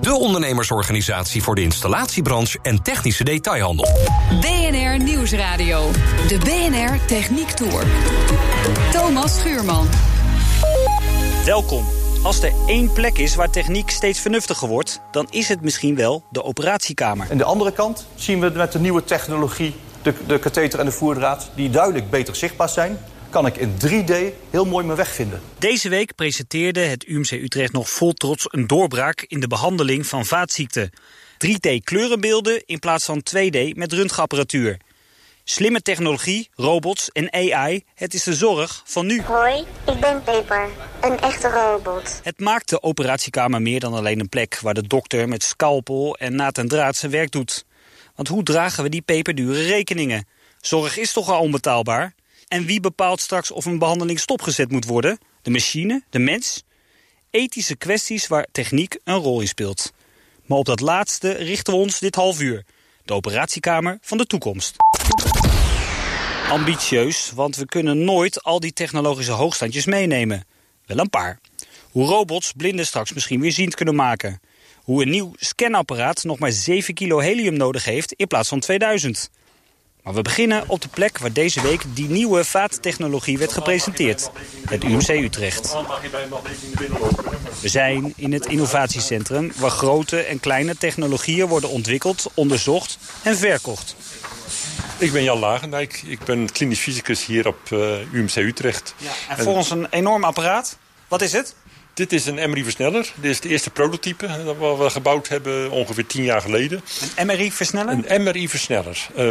De ondernemersorganisatie voor de installatiebranche en technische detailhandel. BNR Nieuwsradio. De BNR Techniek Tour. Thomas Schuurman. Welkom. Als er één plek is waar techniek steeds vernuftiger wordt, dan is het misschien wel de operatiekamer. En de andere kant zien we met de nieuwe technologie, de, de katheter en de voerdraad, die duidelijk beter zichtbaar zijn kan ik in 3D heel mooi mijn weg vinden. Deze week presenteerde het UMC Utrecht nog vol trots een doorbraak in de behandeling van vaatziekten. 3D kleurenbeelden in plaats van 2D met röntgenapparatuur. Slimme technologie, robots en AI, het is de zorg van nu. Hoi, ik ben Peper, een echte robot. Het maakt de operatiekamer meer dan alleen een plek... waar de dokter met scalpel en naad en draad zijn werk doet. Want hoe dragen we die peperdure rekeningen? Zorg is toch al onbetaalbaar? En wie bepaalt straks of een behandeling stopgezet moet worden? De machine? De mens? Ethische kwesties waar techniek een rol in speelt. Maar op dat laatste richten we ons dit half uur. De operatiekamer van de toekomst. Ambitieus, want we kunnen nooit al die technologische hoogstandjes meenemen. Wel een paar. Hoe robots blinden straks misschien weer ziend kunnen maken. Hoe een nieuw scanapparaat nog maar 7 kilo helium nodig heeft in plaats van 2000. Maar we beginnen op de plek waar deze week die nieuwe vaattechnologie werd gepresenteerd. Het UMC Utrecht. We zijn in het innovatiecentrum waar grote en kleine technologieën worden ontwikkeld, onderzocht en verkocht. Ik ben Jan Lagendijk. Ik ben klinisch fysicus hier op uh, eh, UMC Utrecht. Ja, en voor ons een enorm apparaat. Wat is het? Dit is een MRI-versneller. Dit is de eerste prototype dat we gebouwd hebben ongeveer tien jaar geleden. Een MRI-versneller? Een MRI-versneller. Uh,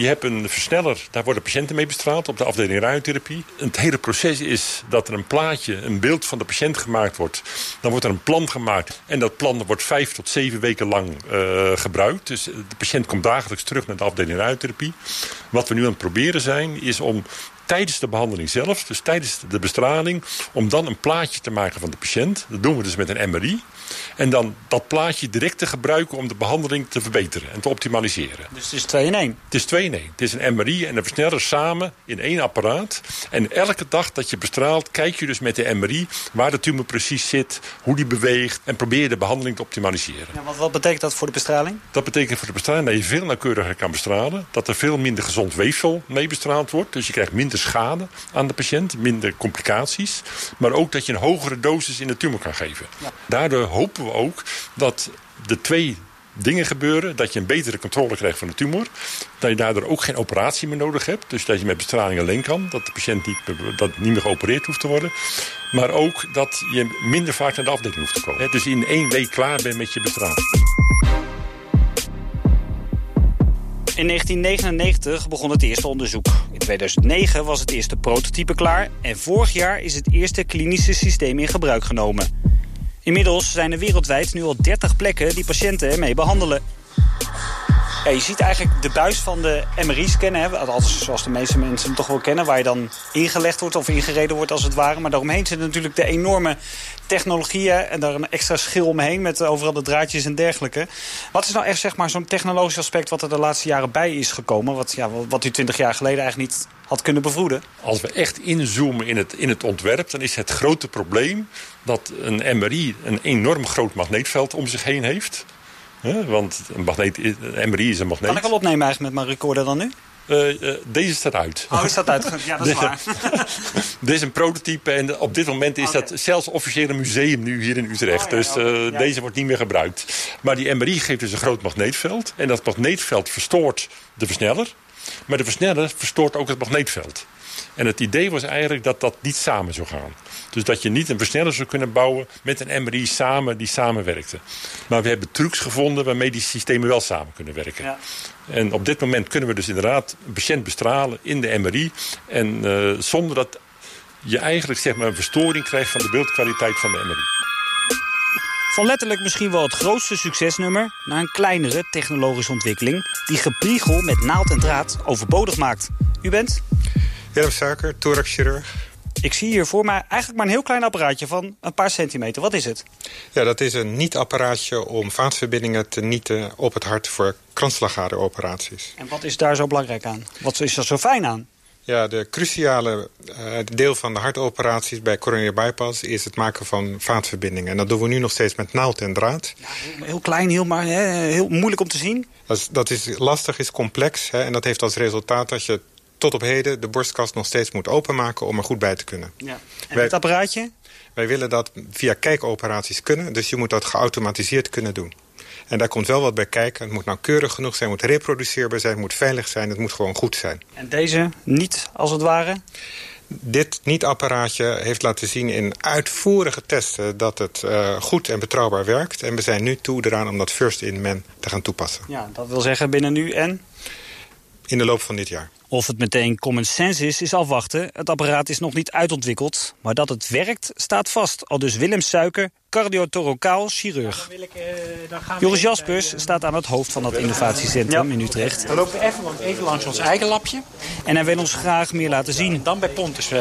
je hebt een versneller, daar worden patiënten mee bestraald op de afdeling radiotherapie. Het hele proces is dat er een plaatje, een beeld van de patiënt gemaakt wordt. Dan wordt er een plan gemaakt en dat plan wordt vijf tot zeven weken lang uh, gebruikt. Dus de patiënt komt dagelijks terug naar de afdeling radiotherapie. Wat we nu aan het proberen zijn, is om tijdens de behandeling zelf, dus tijdens de bestraling... om dan een plaatje te maken van de patiënt. Dat doen we dus met een MRI. En dan dat plaatje direct te gebruiken om de behandeling te verbeteren en te optimaliseren. Dus het is 2 in 1? Het is 2 in 1. Het is een MRI en een versneller samen in één apparaat. En elke dag dat je bestraalt, kijk je dus met de MRI waar de tumor precies zit, hoe die beweegt en probeer je de behandeling te optimaliseren. Ja, wat, wat betekent dat voor de bestraling? Dat betekent voor de bestraling dat je veel nauwkeuriger kan bestralen. Dat er veel minder gezond weefsel mee bestraald wordt. Dus je krijgt minder schade aan de patiënt, minder complicaties. Maar ook dat je een hogere dosis in de tumor kan geven. Ja. Daardoor hopen we ook dat de twee dingen gebeuren. Dat je een betere controle krijgt van de tumor. Dat je daardoor ook geen operatie meer nodig hebt. Dus dat je met bestraling alleen kan. Dat de patiënt niet, dat niet meer geopereerd hoeft te worden. Maar ook dat je minder vaak naar de afdeling hoeft te komen. Dus in één week klaar bent met je bestraling. In 1999 begon het eerste onderzoek. In 2009 was het eerste prototype klaar. En vorig jaar is het eerste klinische systeem in gebruik genomen. Inmiddels zijn er wereldwijd nu al 30 plekken die patiënten ermee behandelen. Je ziet eigenlijk de buis van de MRI-scanner, zoals de meeste mensen hem toch wel kennen... waar je dan ingelegd wordt of ingereden wordt als het ware. Maar daaromheen zit natuurlijk de enorme technologieën en daar een extra schil omheen... met overal de draadjes en dergelijke. Wat is nou echt zeg maar, zo'n technologisch aspect wat er de laatste jaren bij is gekomen... wat, ja, wat u 20 jaar geleden eigenlijk niet had kunnen bevroeden? Als we echt inzoomen in het, in het ontwerp... dan is het grote probleem dat een MRI een enorm groot magneetveld om zich heen heeft... Want een, magneet, een MRI is een magneet. Kan ik al opnemen eigenlijk met mijn recorder dan nu? Uh, uh, deze staat uit. Oh, is dat uit? Ja, dat is waar. dit is een prototype en op dit moment is dat zelfs officieel een museum nu hier in Utrecht. Oh, dus uh, deze wordt niet meer gebruikt. Maar die MRI geeft dus een groot magneetveld. En dat magneetveld verstoort de versneller. Maar de versneller verstoort ook het magneetveld. En het idee was eigenlijk dat dat niet samen zou gaan. Dus dat je niet een versneller zou kunnen bouwen met een MRI samen die samenwerkten. Maar we hebben trucs gevonden waarmee die systemen wel samen kunnen werken. Ja. En op dit moment kunnen we dus inderdaad een patiënt bestralen in de MRI. En uh, zonder dat je eigenlijk zeg maar, een verstoring krijgt van de beeldkwaliteit van de MRI. Van letterlijk misschien wel het grootste succesnummer... naar een kleinere technologische ontwikkeling... die gepriegel met naald en draad overbodig maakt. U bent? Willem Suiker, thoraxchirurg. Ik zie hier voor mij eigenlijk maar een heel klein apparaatje van een paar centimeter. Wat is het? Ja, dat is een niet-apparaatje om vaatverbindingen te nieten op het hart voor kransslagaderoperaties. En wat is daar zo belangrijk aan? Wat is er zo fijn aan? Ja, de cruciale uh, deel van de hartoperaties bij coronary bypass... is het maken van vaatverbindingen. En dat doen we nu nog steeds met naald en draad. Ja, heel, heel, klein, heel, maar, heel moeilijk om te zien. Dat is, dat is lastig, is complex. Hè, en dat heeft als resultaat dat je tot op heden de borstkast nog steeds moet openmaken... om er goed bij te kunnen. Ja. En wij, het apparaatje? Wij willen dat via kijkoperaties kunnen. Dus je moet dat geautomatiseerd kunnen doen. En daar komt wel wat bij kijken. Het moet nauwkeurig genoeg zijn, het moet reproduceerbaar zijn... het moet veilig zijn, het moet gewoon goed zijn. En deze niet, als het ware? Dit niet-apparaatje heeft laten zien in uitvoerige testen... dat het uh, goed en betrouwbaar werkt. En we zijn nu toe eraan om dat first in men te gaan toepassen. Ja, dat wil zeggen binnen nu en? In de loop van dit jaar. Of het meteen common sense is, is afwachten. Het apparaat is nog niet uitontwikkeld. Maar dat het werkt, staat vast. Al dus Willem Suiker, cardiotorocaal chirurg. Ja, uh, Joris Jaspers staat aan het hoofd van dat innovatiecentrum ja. in Utrecht. Dan lopen we even, even, langs ons eigen labje. En hij wil ons graag meer laten zien. En dan bij Pontus. Uh,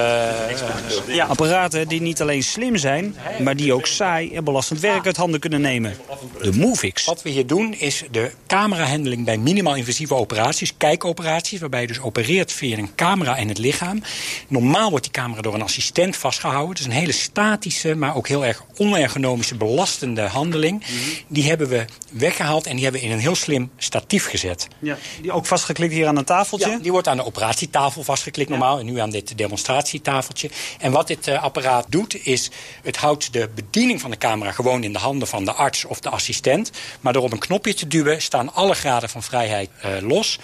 ja. Apparaten die niet alleen slim zijn, maar die ook saai en belastend werk uit handen kunnen nemen. De Movix. Wat we hier doen is de camerahandeling bij minimaal invasieve operaties, kijkoperaties, waarbij je dus opereert via een camera in het lichaam. Normaal wordt die camera door een assistent vastgehouden. Het is een hele statische, maar ook heel erg onergonomische economische belastende handeling... die hebben we weggehaald en die hebben we in een heel slim statief gezet. Ja, die ook vastgeklikt hier aan een tafeltje? Ja, die wordt aan de operatietafel vastgeklikt normaal... en nu aan dit demonstratietafeltje. En wat dit uh, apparaat doet, is het houdt de bediening van de camera... gewoon in de handen van de arts of de assistent. Maar door op een knopje te duwen staan alle graden van vrijheid uh, los...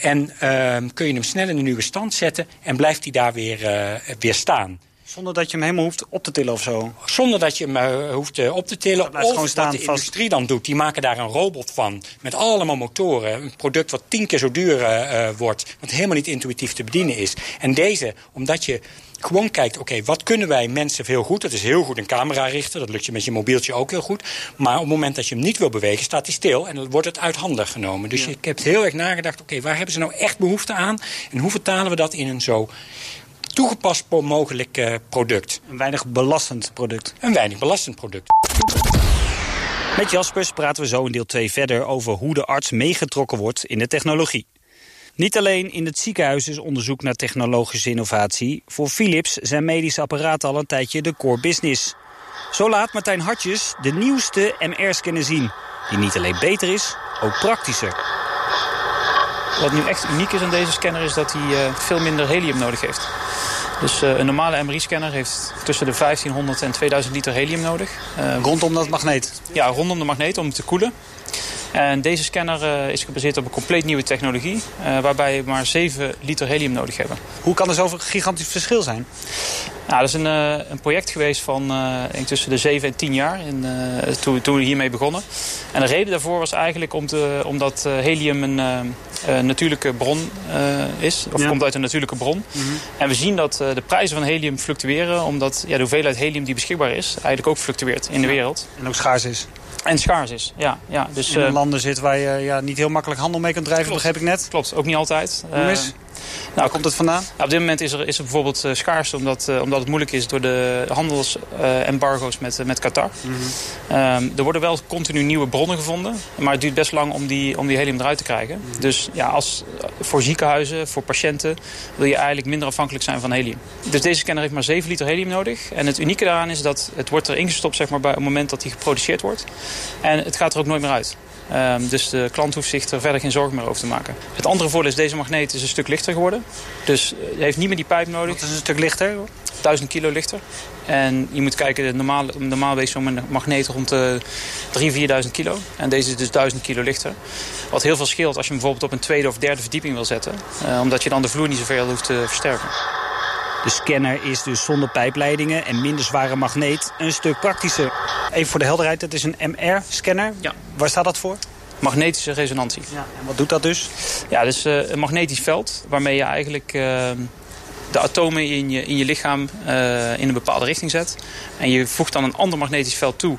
En uh, kun je hem snel in een nieuwe stand zetten en blijft hij daar weer, uh, weer staan. Zonder dat je hem helemaal hoeft op te tillen of zo? Zonder dat je hem uh, hoeft uh, op te tillen. Of gewoon staan wat de vast. industrie dan doet. Die maken daar een robot van. Met allemaal motoren. Een product wat tien keer zo duur uh, wordt. Wat helemaal niet intuïtief te bedienen is. En deze, omdat je gewoon kijkt, oké, okay, wat kunnen wij mensen veel goed? Dat is heel goed een camera richten, dat lukt je met je mobieltje ook heel goed. Maar op het moment dat je hem niet wil bewegen, staat hij stil... en dan wordt het uit handen genomen. Dus ja. ik heb heel erg nagedacht, oké, okay, waar hebben ze nou echt behoefte aan? En hoe vertalen we dat in een zo toegepast mogelijk uh, product. Een weinig belastend product. Een weinig belastend product. Met Jaspers praten we zo in deel 2 verder over hoe de arts meegetrokken wordt in de technologie. Niet alleen in het ziekenhuis is onderzoek naar technologische innovatie. Voor Philips zijn medische apparaten al een tijdje de core business. Zo laat Martijn Hartjes de nieuwste MR-scanner zien. Die niet alleen beter is, ook praktischer. Wat nu echt uniek is aan deze scanner is dat hij uh, veel minder helium nodig heeft. Dus uh, een normale MRI-scanner heeft tussen de 1500 en 2000 liter helium nodig. Uh, rondom dat magneet? Ja, rondom de magneet om te koelen. En deze scanner uh, is gebaseerd op een compleet nieuwe technologie... Uh, waarbij we maar 7 liter helium nodig hebben. Hoe kan er zo'n gigantisch verschil zijn? Nou, dat is een, uh, een project geweest van tussen de 7 en 10 jaar in, toen, toen, we hiermee begonnen. En de reden daarvoor was eigenlijk om te, omdat helium een, een, natuurlijke bron is. Of ja. komt uit een natuurlijke bron. Mm -hmm. En we zien dat de prijzen van helium fluctueren... omdat ja, de hoeveelheid helium die beschikbaar is eigenlijk ook fluctueert in de wereld. En ook schaars is. En schaars is, ja. ja dus, in uh, landen zit waar je ja, niet heel makkelijk handel mee kunt drijven, klopt, begreep ik net. Klopt, ook niet altijd. Hoe is? Nou, komt het vandaan? Op dit moment is er, is er bijvoorbeeld uh, schaarste omdat, uh, omdat het moeilijk is door de handelsembargo's met, met Qatar. Mm -hmm. um, er worden wel continu nieuwe bronnen gevonden, maar het duurt best lang om die, om die helium eruit te krijgen. Mm -hmm. Dus ja, als, voor ziekenhuizen, voor patiënten, wil je eigenlijk minder afhankelijk zijn van helium. Dus deze scanner heeft maar 7 liter helium nodig. En het unieke daaraan is dat het wordt erin gestopt zeg maar, bij het moment dat die geproduceerd wordt. En het gaat er ook nooit meer uit. Um, dus de klant hoeft zich er verder geen zorgen meer over te maken. Het andere voordeel is, deze magneet is een stuk lichter geworden. Dus je heeft niet meer die pijp nodig. Het is een stuk lichter? 1000 kilo lichter. En je moet kijken, normaal, normaal weegt zo'n magneet rond de 3.000, 4.000 kilo. En deze is dus 1000 kilo lichter. Wat heel veel scheelt als je hem bijvoorbeeld op een tweede of derde verdieping wil zetten. Uh, omdat je dan de vloer niet zoveel hoeft te versterken. De scanner is dus zonder pijpleidingen en minder zware magneet een stuk praktischer. Even voor de helderheid, het is een MR-scanner. Ja. Waar staat dat voor? Magnetische resonantie. Ja. En wat doet dat dus? Ja, dus uh, een magnetisch veld waarmee je eigenlijk uh, de atomen in je, in je lichaam uh, in een bepaalde richting zet. En je voegt dan een ander magnetisch veld toe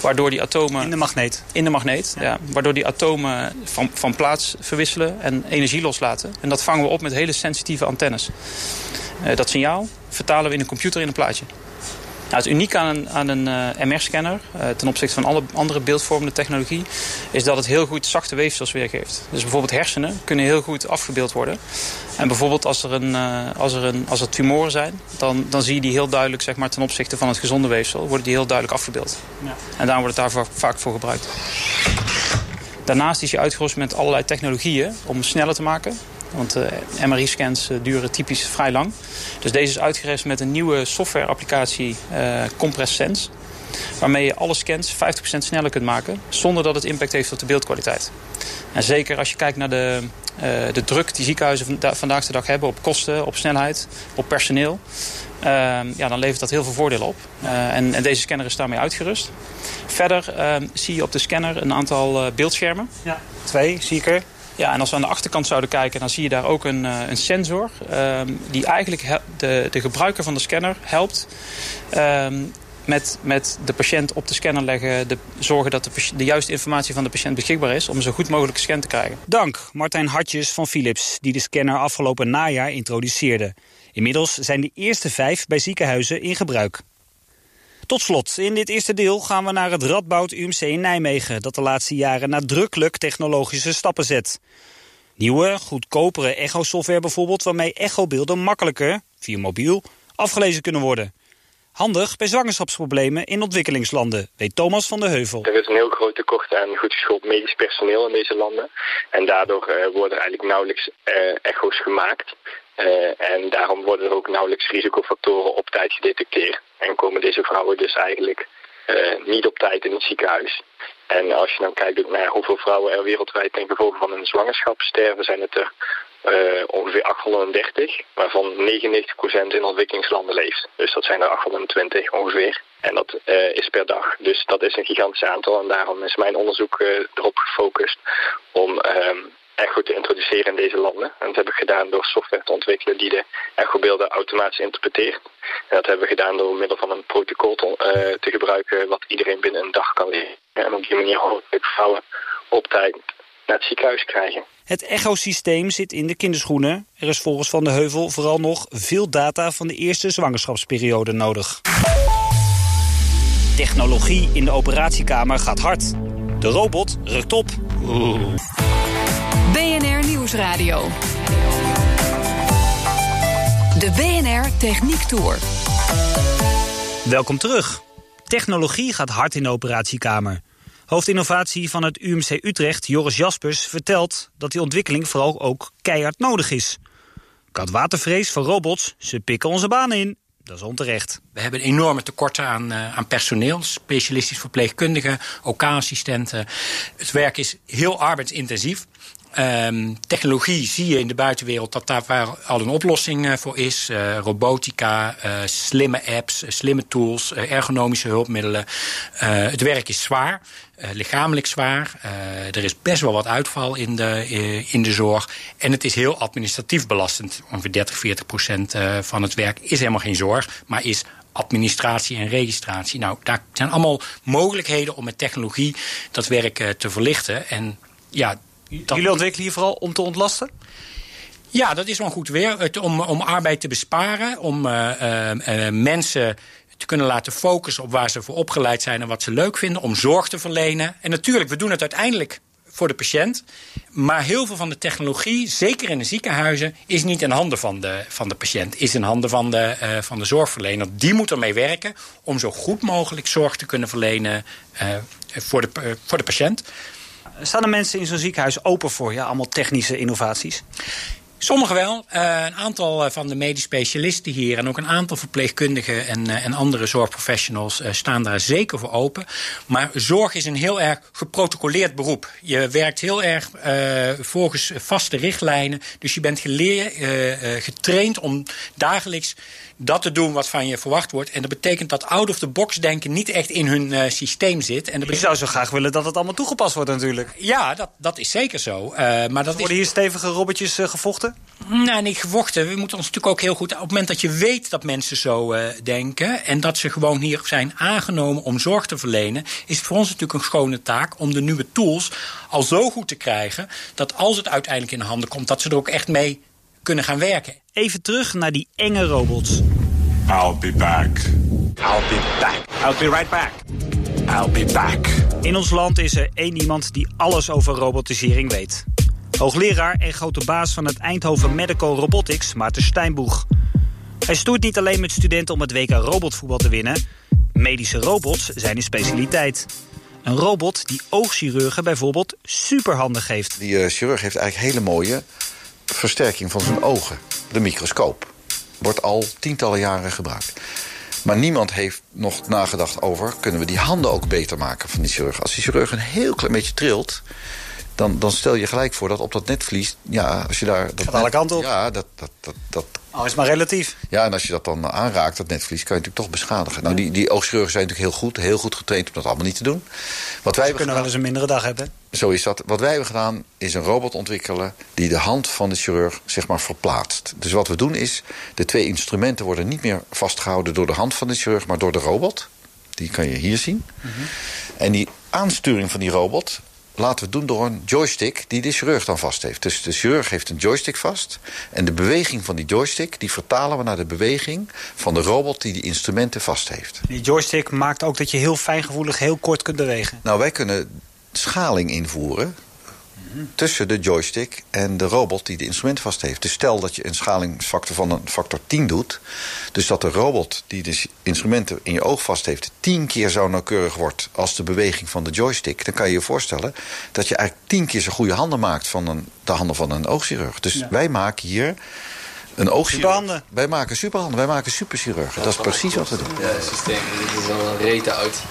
Waardoor die atomen... In de magneet. In de magneet, ja. Waardoor die atomen van, van plaats verwisselen en energie loslaten. En dat vangen we op met hele sensitieve antennes. Uh, dat signaal vertalen we in een computer in een plaatje. Nou, het uniek aan een, aan een uh, MR-scanner, uh, ten opzichte van alle andere beeldvormende technologie, is dat het heel goed zachte weefsels weergeeft. Dus bijvoorbeeld hersenen kunnen heel goed afgebeeld worden. En bijvoorbeeld als er, een, uh, als er, een, als er tumoren zijn, dan, dan zie je die heel duidelijk zeg maar, ten opzichte van het gezonde weefsel, worden die heel duidelijk afgebeeld. Ja. En daarom wordt het daar vaak voor gebruikt. Daarnaast is je uitgerust met allerlei technologieën om sneller te maken. Want uh, MRI-scans uh, duren typisch vrij lang. Dus deze is uitgerust met een nieuwe software-applicatie uh, Compress. Waarmee je alle scans 50% sneller kunt maken. Zonder dat het impact heeft op de beeldkwaliteit. En zeker als je kijkt naar de, de druk die ziekenhuizen vandaag de dag hebben. Op kosten, op snelheid, op personeel. ja, dan levert dat heel veel voordelen op. En, en, deze scanner is daarmee uitgerust. Verder zie je op de scanner een aantal beeldschermen. Ja, twee zie ik er. Ja, en als we aan de achterkant zouden kijken, dan zie je daar ook een, uh, een sensor... Um, die eigenlijk de, de gebruiker van de scanner helpt... Um, met, met de patiënt op de scanner leggen, de, zorgen dat de, de juiste informatie van de patiënt beschikbaar is om zo goed mogelijk scan te krijgen. Dank Martijn Hartjes van Philips, die de scanner afgelopen najaar introduceerde. Inmiddels zijn de eerste vijf bij ziekenhuizen in gebruik. Tot slot, in dit eerste deel gaan we naar het Radboud UMC in Nijmegen... dat de laatste jaren nadrukkelijk technologische stappen zet. Nieuwe, goedkopere echo-software bijvoorbeeld... waarmee echobeelden makkelijker, via mobiel, afgelezen kunnen worden. Handig bij zwangerschapsproblemen in ontwikkelingslanden, weet Thomas van de Heuvel. Er is een heel groot tekort aan goed geschoold medisch personeel in deze landen. En daardoor uh, worden eigenlijk nauwelijks uh, echo's gemaakt. Uh, en daarom worden er ook nauwelijks risicofactoren op tijd gedetecteerd. En komen deze vrouwen dus eigenlijk uh, niet op tijd in het ziekenhuis. En als je dan kijkt naar hoeveel vrouwen er wereldwijd ten gevolge van een zwangerschap sterven, zijn het er uh, ongeveer 830, waarvan 99% in ontwikkelingslanden leeft. Dus dat zijn er 820 ongeveer. En dat is per dag. Dus dat is een gigantisch aantal. En daarom is mijn onderzoek erop gefocust om echo te introduceren in deze landen. En dat hebben we gedaan door software te ontwikkelen die de echobeelden automatisch interpreteert. En dat hebben we gedaan door middel van een protocol te, uh, te gebruiken wat iedereen binnen een dag kan leren. En op die manier hopelijk vrouwen op tijd naar het ziekenhuis krijgen. Het echosysteem zit in de kinderschoenen. Er is volgens Van de Heuvel vooral nog veel data van de eerste zwangerschapsperiode nodig. Technologie in de operatiekamer gaat hard. De robot rukt op. Oeh. Nieuwsradio. De BNR Techniek Tour. Welkom terug. Technologie gaat hard in de operatiekamer. Hoofdinnovatie van het UMC Utrecht, Joris Jaspers, vertelt dat die ontwikkeling vooral ook keihard nodig is. Koudwatervrees van robots, ze pikken onze banen in. Dat is onterecht. We hebben enorme tekorten aan, uh, aan personeel, specialistisch verpleegkundigen, OK-assistenten. Het werk is heel arbeidsintensief. Um, technologie zie je in de buitenwereld dat daar al een oplossing uh, voor is. Uh, robotica, uh, slimme apps, slimme tools, ergonomische hulpmiddelen. het werk is zwaar, lichamelijk zwaar. er is best wel wat uitval in de, in de zorg. En het is heel administratief belastend. Ongeveer 30, 40 procent van het werk is helemaal geen zorg, maar is administratie en registratie. Nou, daar zijn allemaal mogelijkheden om met technologie dat werk te verlichten. En ja, Jullie ontwikkelen hier vooral om te ontlasten? Ja, dat is wel goed weer. Het, om, om arbeid te besparen, om uh, uh, uh, mensen te kunnen laten focussen op waar ze voor opgeleid zijn en wat ze leuk vinden, om zorg te verlenen. En natuurlijk, we doen het uiteindelijk voor de patiënt. Maar heel veel van de technologie, zeker in de ziekenhuizen, is niet in handen van de, van de patiënt. Is in handen van de, uh, van de zorgverlener. Die moet ermee werken om zo goed mogelijk zorg te kunnen verlenen voor, de, voor de patiënt. Staan de mensen in zo'n ziekenhuis open voor ja, allemaal technische innovaties? Sommigen wel. Uh, een aantal eh, van de medisch specialisten hier en ook een aantal verpleegkundigen en, uh, en andere zorgprofessionals uh, staan daar zeker voor open. Maar zorg is een heel erg geprotocoleerd beroep. Je werkt heel erg volgens vaste richtlijnen. Dus je bent geleerd, getraind om dagelijks dat te doen wat van je verwacht wordt. En dat betekent dat out-of-the-box denken niet echt in hun uh, systeem zit. En dat je zou zo graag willen dat het allemaal toegepast wordt natuurlijk. Ja, dat, dat is zeker zo. Uh, maar dat worden is... hier stevige robotjes uh, gevochten? Gevochten? Nou, niet gevochten. We moeten ons natuurlijk ook heel goed... op het moment dat je weet dat mensen zo uh, denken... en dat ze gewoon hier zijn aangenomen om zorg te verlenen... is het voor ons natuurlijk een schone taak om de nieuwe tools al zo goed te krijgen... dat als het uiteindelijk in de handen komt... dat ze er ook echt mee kunnen gaan werken. Even terug naar die enge robots. I'll be back. I'll be back. I'll be right back. I'll be back. In ons land is er één iemand die alles over robotisering weet. Hoogleraar en grote baas van het Eindhoven Medical Robotics, Maarten Steinboeg. Hij stoert niet alleen met studenten om het WK robotvoetbal te winnen. Medische robots zijn een specialiteit. Een robot die oogchirurgen bijvoorbeeld superhanden geeft. Die uh, chirurg heeft eigenlijk hele mooie versterking van zijn ogen. De microscoop. Wordt al tientallen jaren gebruikt. Maar niemand heeft nog nagedacht over... kunnen we die handen ook beter maken van die chirurg. Als die chirurg een heel klein beetje trilt dan, dan stel je gelijk voor dat op dat netvlies... Ja, als je daar, dat Gaat alle kanten op. Ja, dat, dat, dat, dat... Oh, is maar relatief. Ja, en als je dat dan aanraakt, dat netvlies, kan je natuurlijk toch beschadigen. Nou, die, die oogchirurgen zijn natuurlijk heel goed, heel goed getraind om dat allemaal niet te doen. Wat wij Ze kunnen wel eens een mindere dag hebben. Zo is dat. Wat wij hebben gedaan, is een robot ontwikkelen... die de hand van de chirurg, zeg maar, verplaatst. Dus wat we doen is, de twee instrumenten worden niet meer vastgehouden... door de hand van de chirurg, maar door de robot. Die kan je hier zien. Mm En die aansturing van die robot laten we doen door een joystick die de chirurg dan vast heeft. Dus de chirurg heeft een joystick vast. En de beweging van die joystick die vertalen we naar de beweging van de robot die die instrumenten vast heeft. Die joystick maakt ook dat je heel fijngevoelig heel kort kunt bewegen. Nou, wij kunnen schaling invoeren tussen de joystick en de robot die de instrument vast heeft. Dus stel dat je een schalingsfactor van een factor 10 doet. Dus dat de robot die de instrumenten in je oog vast heeft... tien keer zo nauwkeurig wordt als de beweging van de joystick... dan kan je je voorstellen dat je eigenlijk tien keer zo goede handen maakt... van een, de handen van een oogchirurg. Dus wij maken hier een oogchirurg. Superhanden. Wij maken superhanden, wij maken superchirurgen. Dat is precies wat we doen. Ja, het systeem. Dit is wel een rete uit.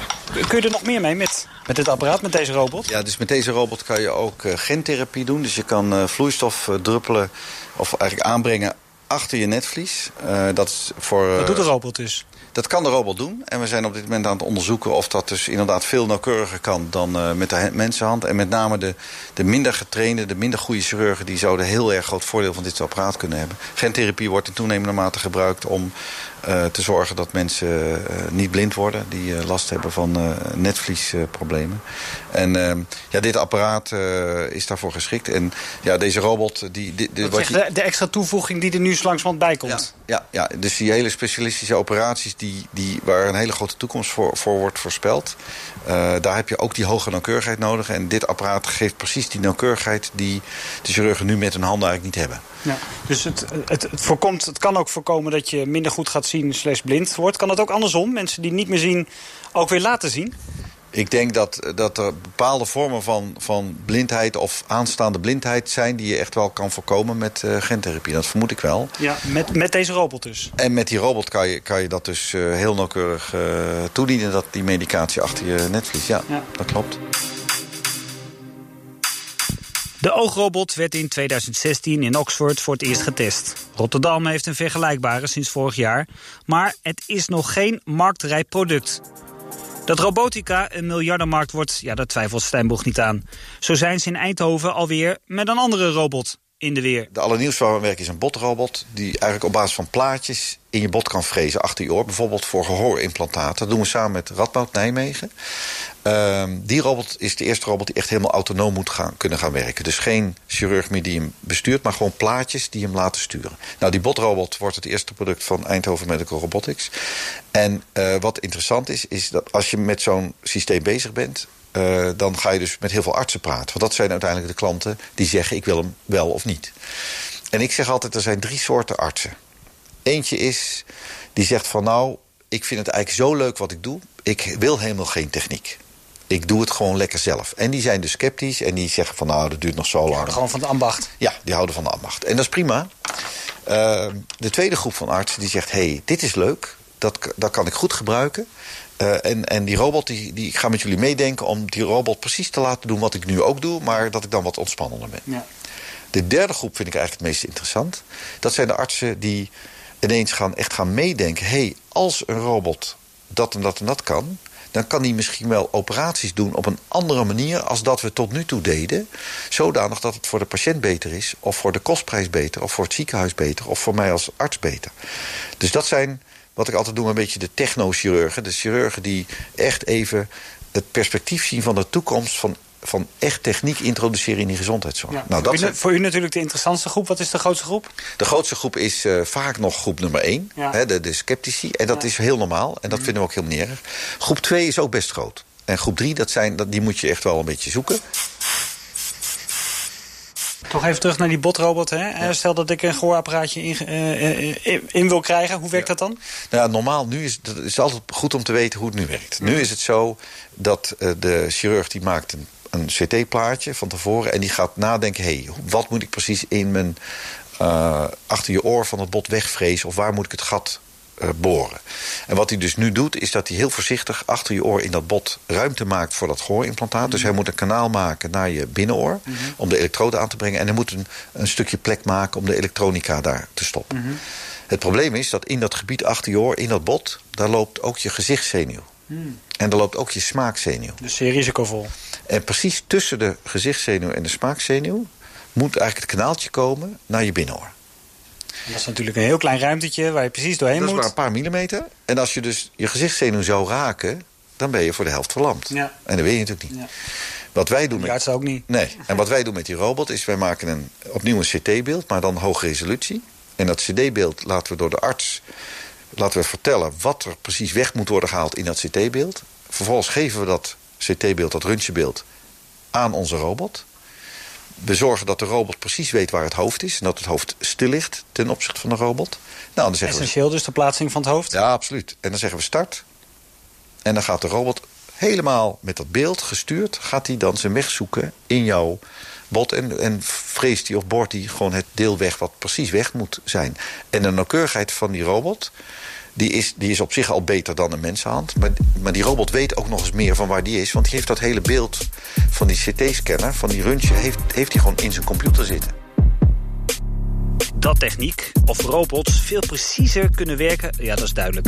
Kun je er nog meer mee met, met dit apparaat, met deze robot? Ja, dus met deze robot kan je ook uh, gentherapie doen. Dus je kan uh, vloeistof uh, druppelen of eigenlijk aanbrengen achter je netvlies. dat is voor, Wat doet de robot dus? Dat kan de robot doen. En we zijn op dit moment aan het onderzoeken of dat dus inderdaad veel nauwkeuriger kan dan uh, met de mensenhand. En met name de, de minder getrainde, de minder goede chirurgen... die zouden heel erg groot voordeel van dit apparaat kunnen hebben. Gentherapie wordt in toenemende mate gebruikt om uh, te zorgen dat mensen uh, niet blind worden... die last hebben van netvliesproblemen. en ja, dit apparaat is daarvoor geschikt. En ja, deze robot... Die, die, die wat de, de, extra toevoeging die er nu langzamerhand bij komt. Ja, ja, ja, dus die hele specialistische operaties... Die, die, waar een hele grote toekomst voor, voor wordt voorspeld... daar heb je ook die hoge nauwkeurigheid nodig. En dit apparaat geeft precies die nauwkeurigheid... die de chirurgen nu met hun handen eigenlijk niet hebben. Ja, dus het, het, het, voorkomt, het kan ook voorkomen dat je minder goed gaat zien slash blind wordt. Kan dat ook andersom? Mensen die niet meer zien ook weer laten zien? Ik denk dat, dat er bepaalde vormen van, van blindheid of aanstaande blindheid zijn... die je echt wel kan voorkomen met uh, gentherapie. Dat vermoed ik wel. Ja, met, met deze robot dus? En met die robot kan je, kan je dat dus uh, heel nauwkeurig uh, toedienen... dat die medicatie achter je netvlies. Ja, ja, dat klopt. De oogrobot werd in 2016 in Oxford voor het eerst getest. Rotterdam heeft een vergelijkbare sinds vorig jaar. Maar het is nog geen marktrijp product. Dat robotica een miljardenmarkt wordt, ja, daar twijfelt Steinboeg niet aan. Zo zijn ze in Eindhoven alweer met een andere robot in de weer. De allernieuwste waar we werken is een botrobot... die eigenlijk op basis van plaatjes in je bot kan frezen achter je oor. Bijvoorbeeld voor gehoorimplantaten. Dat doen we samen met Radboud Nijmegen. Uh, die robot is de eerste robot die echt helemaal autonoom moet gaan, kunnen gaan werken. Dus geen chirurg meer die hem bestuurt, maar gewoon plaatjes die hem laten sturen. Nou, die botrobot wordt het eerste product van Eindhoven Medical Robotics. En uh, wat interessant is, is dat als je met zo'n systeem bezig bent... Uh, dan ga je dus met heel veel artsen praten. Want dat zijn uiteindelijk de klanten die zeggen... ik wil hem wel of niet. En ik zeg altijd, er zijn drie soorten artsen. Eentje is, die zegt van nou... ik vind het eigenlijk zo leuk wat ik doe... ik wil helemaal geen techniek. Ik doe het gewoon lekker zelf. En die zijn dus sceptisch en die zeggen van nou, dat duurt nog zo lang. gewoon van de ambacht. Ja, die houden van de ambacht. En dat is prima. Uh, de tweede groep van artsen die zegt... hé, hey, dit is leuk, dat, dat kan ik goed gebruiken... Uh, en, en die robot, die, die, ik ga met jullie meedenken om die robot precies te laten doen wat ik nu ook doe, maar dat ik dan wat ontspannender ben. Ja. De derde groep vind ik eigenlijk het meest interessant. Dat zijn de artsen die ineens gaan, echt gaan meedenken. Hé, hey, als een robot dat en dat en dat kan, dan kan die misschien wel operaties doen op een andere manier als dat we tot nu toe deden. Zodanig dat het voor de patiënt beter is, of voor de kostprijs beter, of voor het ziekenhuis beter, of voor mij als arts beter. Dus dat zijn, wat ik altijd noem, een beetje de technochirurgen. De chirurgen die echt even het perspectief zien van de toekomst van van echt techniek introduceren in die gezondheidszorg. Nou, dat voor, u, voor u natuurlijk de interessantste groep. Wat is de grootste groep? De grootste groep is uh, vaak nog groep nummer 1. Hè, de, de sceptici. En dat is heel normaal. En dat mm. vinden we ook heel nerig. Groep 2 is ook best groot. En groep 3, dat zijn, dat, die moet je echt wel een beetje zoeken. Toch even terug naar die botrobot. Hè? Stel dat ik een gehoorapparaatje in, uh, in, wil krijgen. Hoe werkt dat dan? Nou, ja, normaal, nu is het is altijd goed om te weten hoe het nu werkt. Nu is het zo dat de chirurg die maakt een een CT-plaatje van tevoren... en die gaat nadenken, hé, hey, wat moet ik precies in mijn... Uh, achter je oor van het bot wegvrezen... of waar moet ik het gat uh, boren. En wat hij dus nu doet, is dat hij heel voorzichtig achter je oor in dat bot ruimte maakt voor dat gehoorimplantaat. Mm Dus hij moet een kanaal maken naar je binnenoor mm -hmm. om de elektrode aan te brengen. En hij moet een, een, stukje plek maken om de elektronica daar te stoppen. Mm -hmm. Het probleem is dat in dat gebied achter je oor, in dat bot, daar loopt ook je gezichtszenuw. Hmm. En daar loopt ook je smaakzenuw. Dus zeer risicovol. En precies tussen de gezichtszenuw en de smaakzenuw... moet eigenlijk het kanaaltje komen naar je binnenoor. Dat is natuurlijk een heel klein ruimtetje waar je precies doorheen moet. Dat is maar een paar millimeter. En als je dus je gezichtszenuw zou raken... dan ben je voor de helft verlamd. Ja. En dat weet je natuurlijk niet. Ja. Wat wij doen met... ook niet. Nee. En wat wij doen met die robot is... wij maken een, opnieuw een CT-beeld, maar dan hoge resolutie. En dat CD-beeld laten we door de arts laten we vertellen wat er precies weg moet worden gehaald in dat CT-beeld. Vervolgens geven we dat CT-beeld, dat röntgenbeeld, aan onze robot. We zorgen dat de robot precies weet waar het hoofd is... en dat het hoofd stil ligt ten opzichte van de robot. Nou, dan zeggen Essentieel we... dus, de plaatsing van het hoofd? Ja, absoluut. En dan zeggen we start. En dan gaat de robot helemaal met dat beeld gestuurd... gaat hij dan zijn weg zoeken in jouw bot... en, en vreest hij of boort hij gewoon het deel weg wat precies weg moet zijn. En de nauwkeurigheid van die robot die is, die is op zich al beter dan een mensenhand. Maar, maar die robot weet ook nog eens meer van waar die is. Want die heeft dat hele beeld van die CT-scanner, van die heeft, heeft hij gewoon in zijn computer zitten. Dat techniek of robots veel preciezer kunnen werken, ja, dat is duidelijk.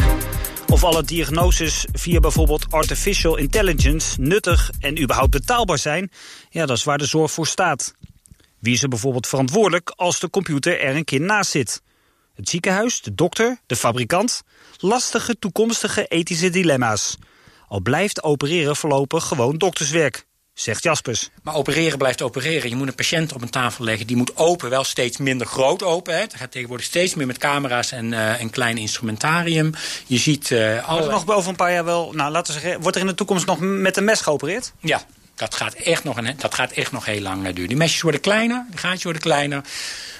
Of alle diagnoses via bijvoorbeeld artificial intelligence nuttig en überhaupt betaalbaar zijn, ja, dat is waar de zorg voor staat. Wie is er bijvoorbeeld verantwoordelijk als de computer er een keer naast zit? Het ziekenhuis, de dokter, de fabrikant. Lastige toekomstige ethische dilemma's. Al blijft opereren voorlopig gewoon dokterswerk, zegt Jaspers. Maar opereren blijft opereren. Je moet een patiënt op een tafel leggen. Die moet open, wel steeds minder groot open. Hè. Het gaat tegenwoordig steeds meer met camera's en uh, een klein instrumentarium. Je ziet... Uh, alle... nog boven een paar jaar wel... Nou, laten we zeggen, wordt er in de toekomst nog met een mes geopereerd? Ja, dat gaat echt nog, een, dat gaat echt nog heel lang duren. Die mesjes worden kleiner, de gaatjes worden kleiner.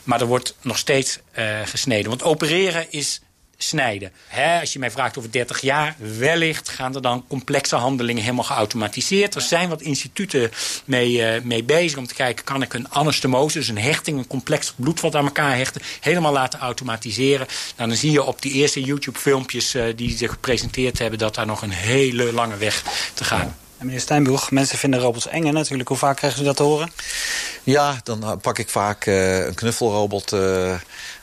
Maar er wordt nog steeds uh, gesneden. Want opereren is snijden. als je mij vraagt over 30 jaar, wellicht gaan er dan complexe handelingen helemaal geautomatiseerd. Er zijn wat instituten mee, uh, mee bezig om te kijken, kan ik een anastomose, dus een hechting, een complex bloed wat aan elkaar hechten, helemaal laten automatiseren. Nou, dan zie je op die eerste YouTube filmpjes uh, die ze gepresenteerd hebben, dat daar nog een hele lange weg te gaan. En meneer Steinboeg, mensen vinden robots eng natuurlijk. Hoe vaak krijgen ze dat te horen? Ja, dan pak ik vaak uh, een knuffelrobot uh,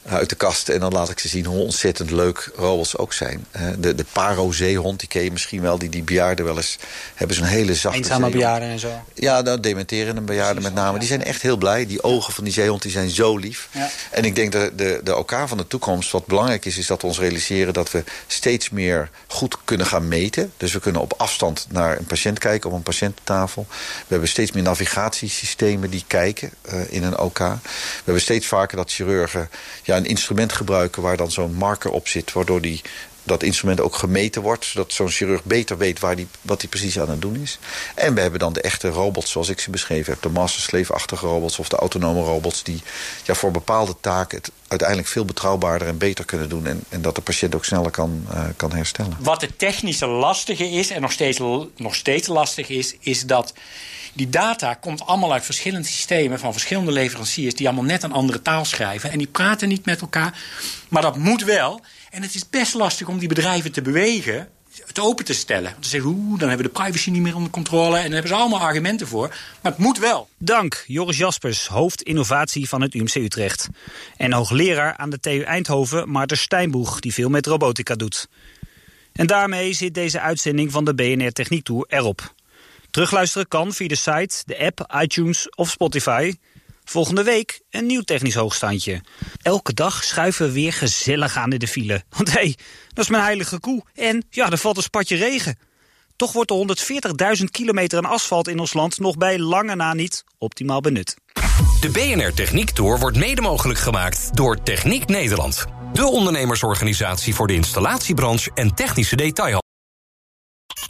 uit de kast. En dan laat ik ze zien hoe ontzettend leuk robots ook zijn. de, de Paro-zeehond, die ken je misschien wel. Die, die bejaarden wel eens hebben zo'n hele zachte Eenzame bejaarden en zo. Ja, nou, dementerende bejaarden met name. Die zijn echt heel blij. Die ogen van die zeehond die zijn zo lief. Ja. En ik denk dat de, de OK van de toekomst, wat belangrijk is... is dat we ons realiseren dat we steeds meer goed kunnen gaan meten. Dus we kunnen op afstand naar een patiënt kijken, op een patiëntentafel. We hebben steeds meer navigatiesystemen die kijken uh, in een OK. We hebben steeds vaker dat chirurgen... Ja, een instrument gebruiken waar dan zo'n marker op zit... waardoor die, dat instrument ook gemeten wordt... zodat zo'n chirurg beter weet waar die, wat hij precies aan het doen is. En we hebben dan de echte robots zoals ik ze beschreven heb. De master-slave-achtige robots of de autonome robots... die ja, voor bepaalde taken het uiteindelijk veel betrouwbaarder en beter kunnen doen... en, en dat de patiënt ook sneller kan, uh, kan herstellen. Wat het technische lastige is en nog steeds, nog steeds lastig is... is dat die data komt allemaal uit verschillende systemen van verschillende leveranciers die allemaal net een andere taal schrijven. En die praten niet met elkaar. Maar dat moet wel. En het is best lastig om die bedrijven te bewegen het open te stellen. Om te zeggen, oeh, dan hebben we de privacy niet meer onder controle. En daar hebben ze allemaal argumenten voor. Maar het moet wel. Dank, Joris Jaspers, hoofd innovatie van het UMC Utrecht. En hoogleraar aan de TU Eindhoven, Maarten Steinboeg, die veel met robotica doet. En daarmee zit deze uitzending van de BNR Techniek Tour erop. Terugluisteren kan via de site, de app, iTunes of Spotify. Volgende week een nieuw technisch hoogstandje. Elke dag schuiven we weer gezellig aan in de file. Want hé, hey, dat is mijn heilige koe. En ja, er valt een spatje regen. Toch wordt de 140.000 kilometer aan asfalt in ons land nog bij lange na niet optimaal benut. De BNR Techniek Tour wordt mede mogelijk gemaakt door Techniek Nederland. De ondernemersorganisatie voor de installatiebranche en technische detailhandel.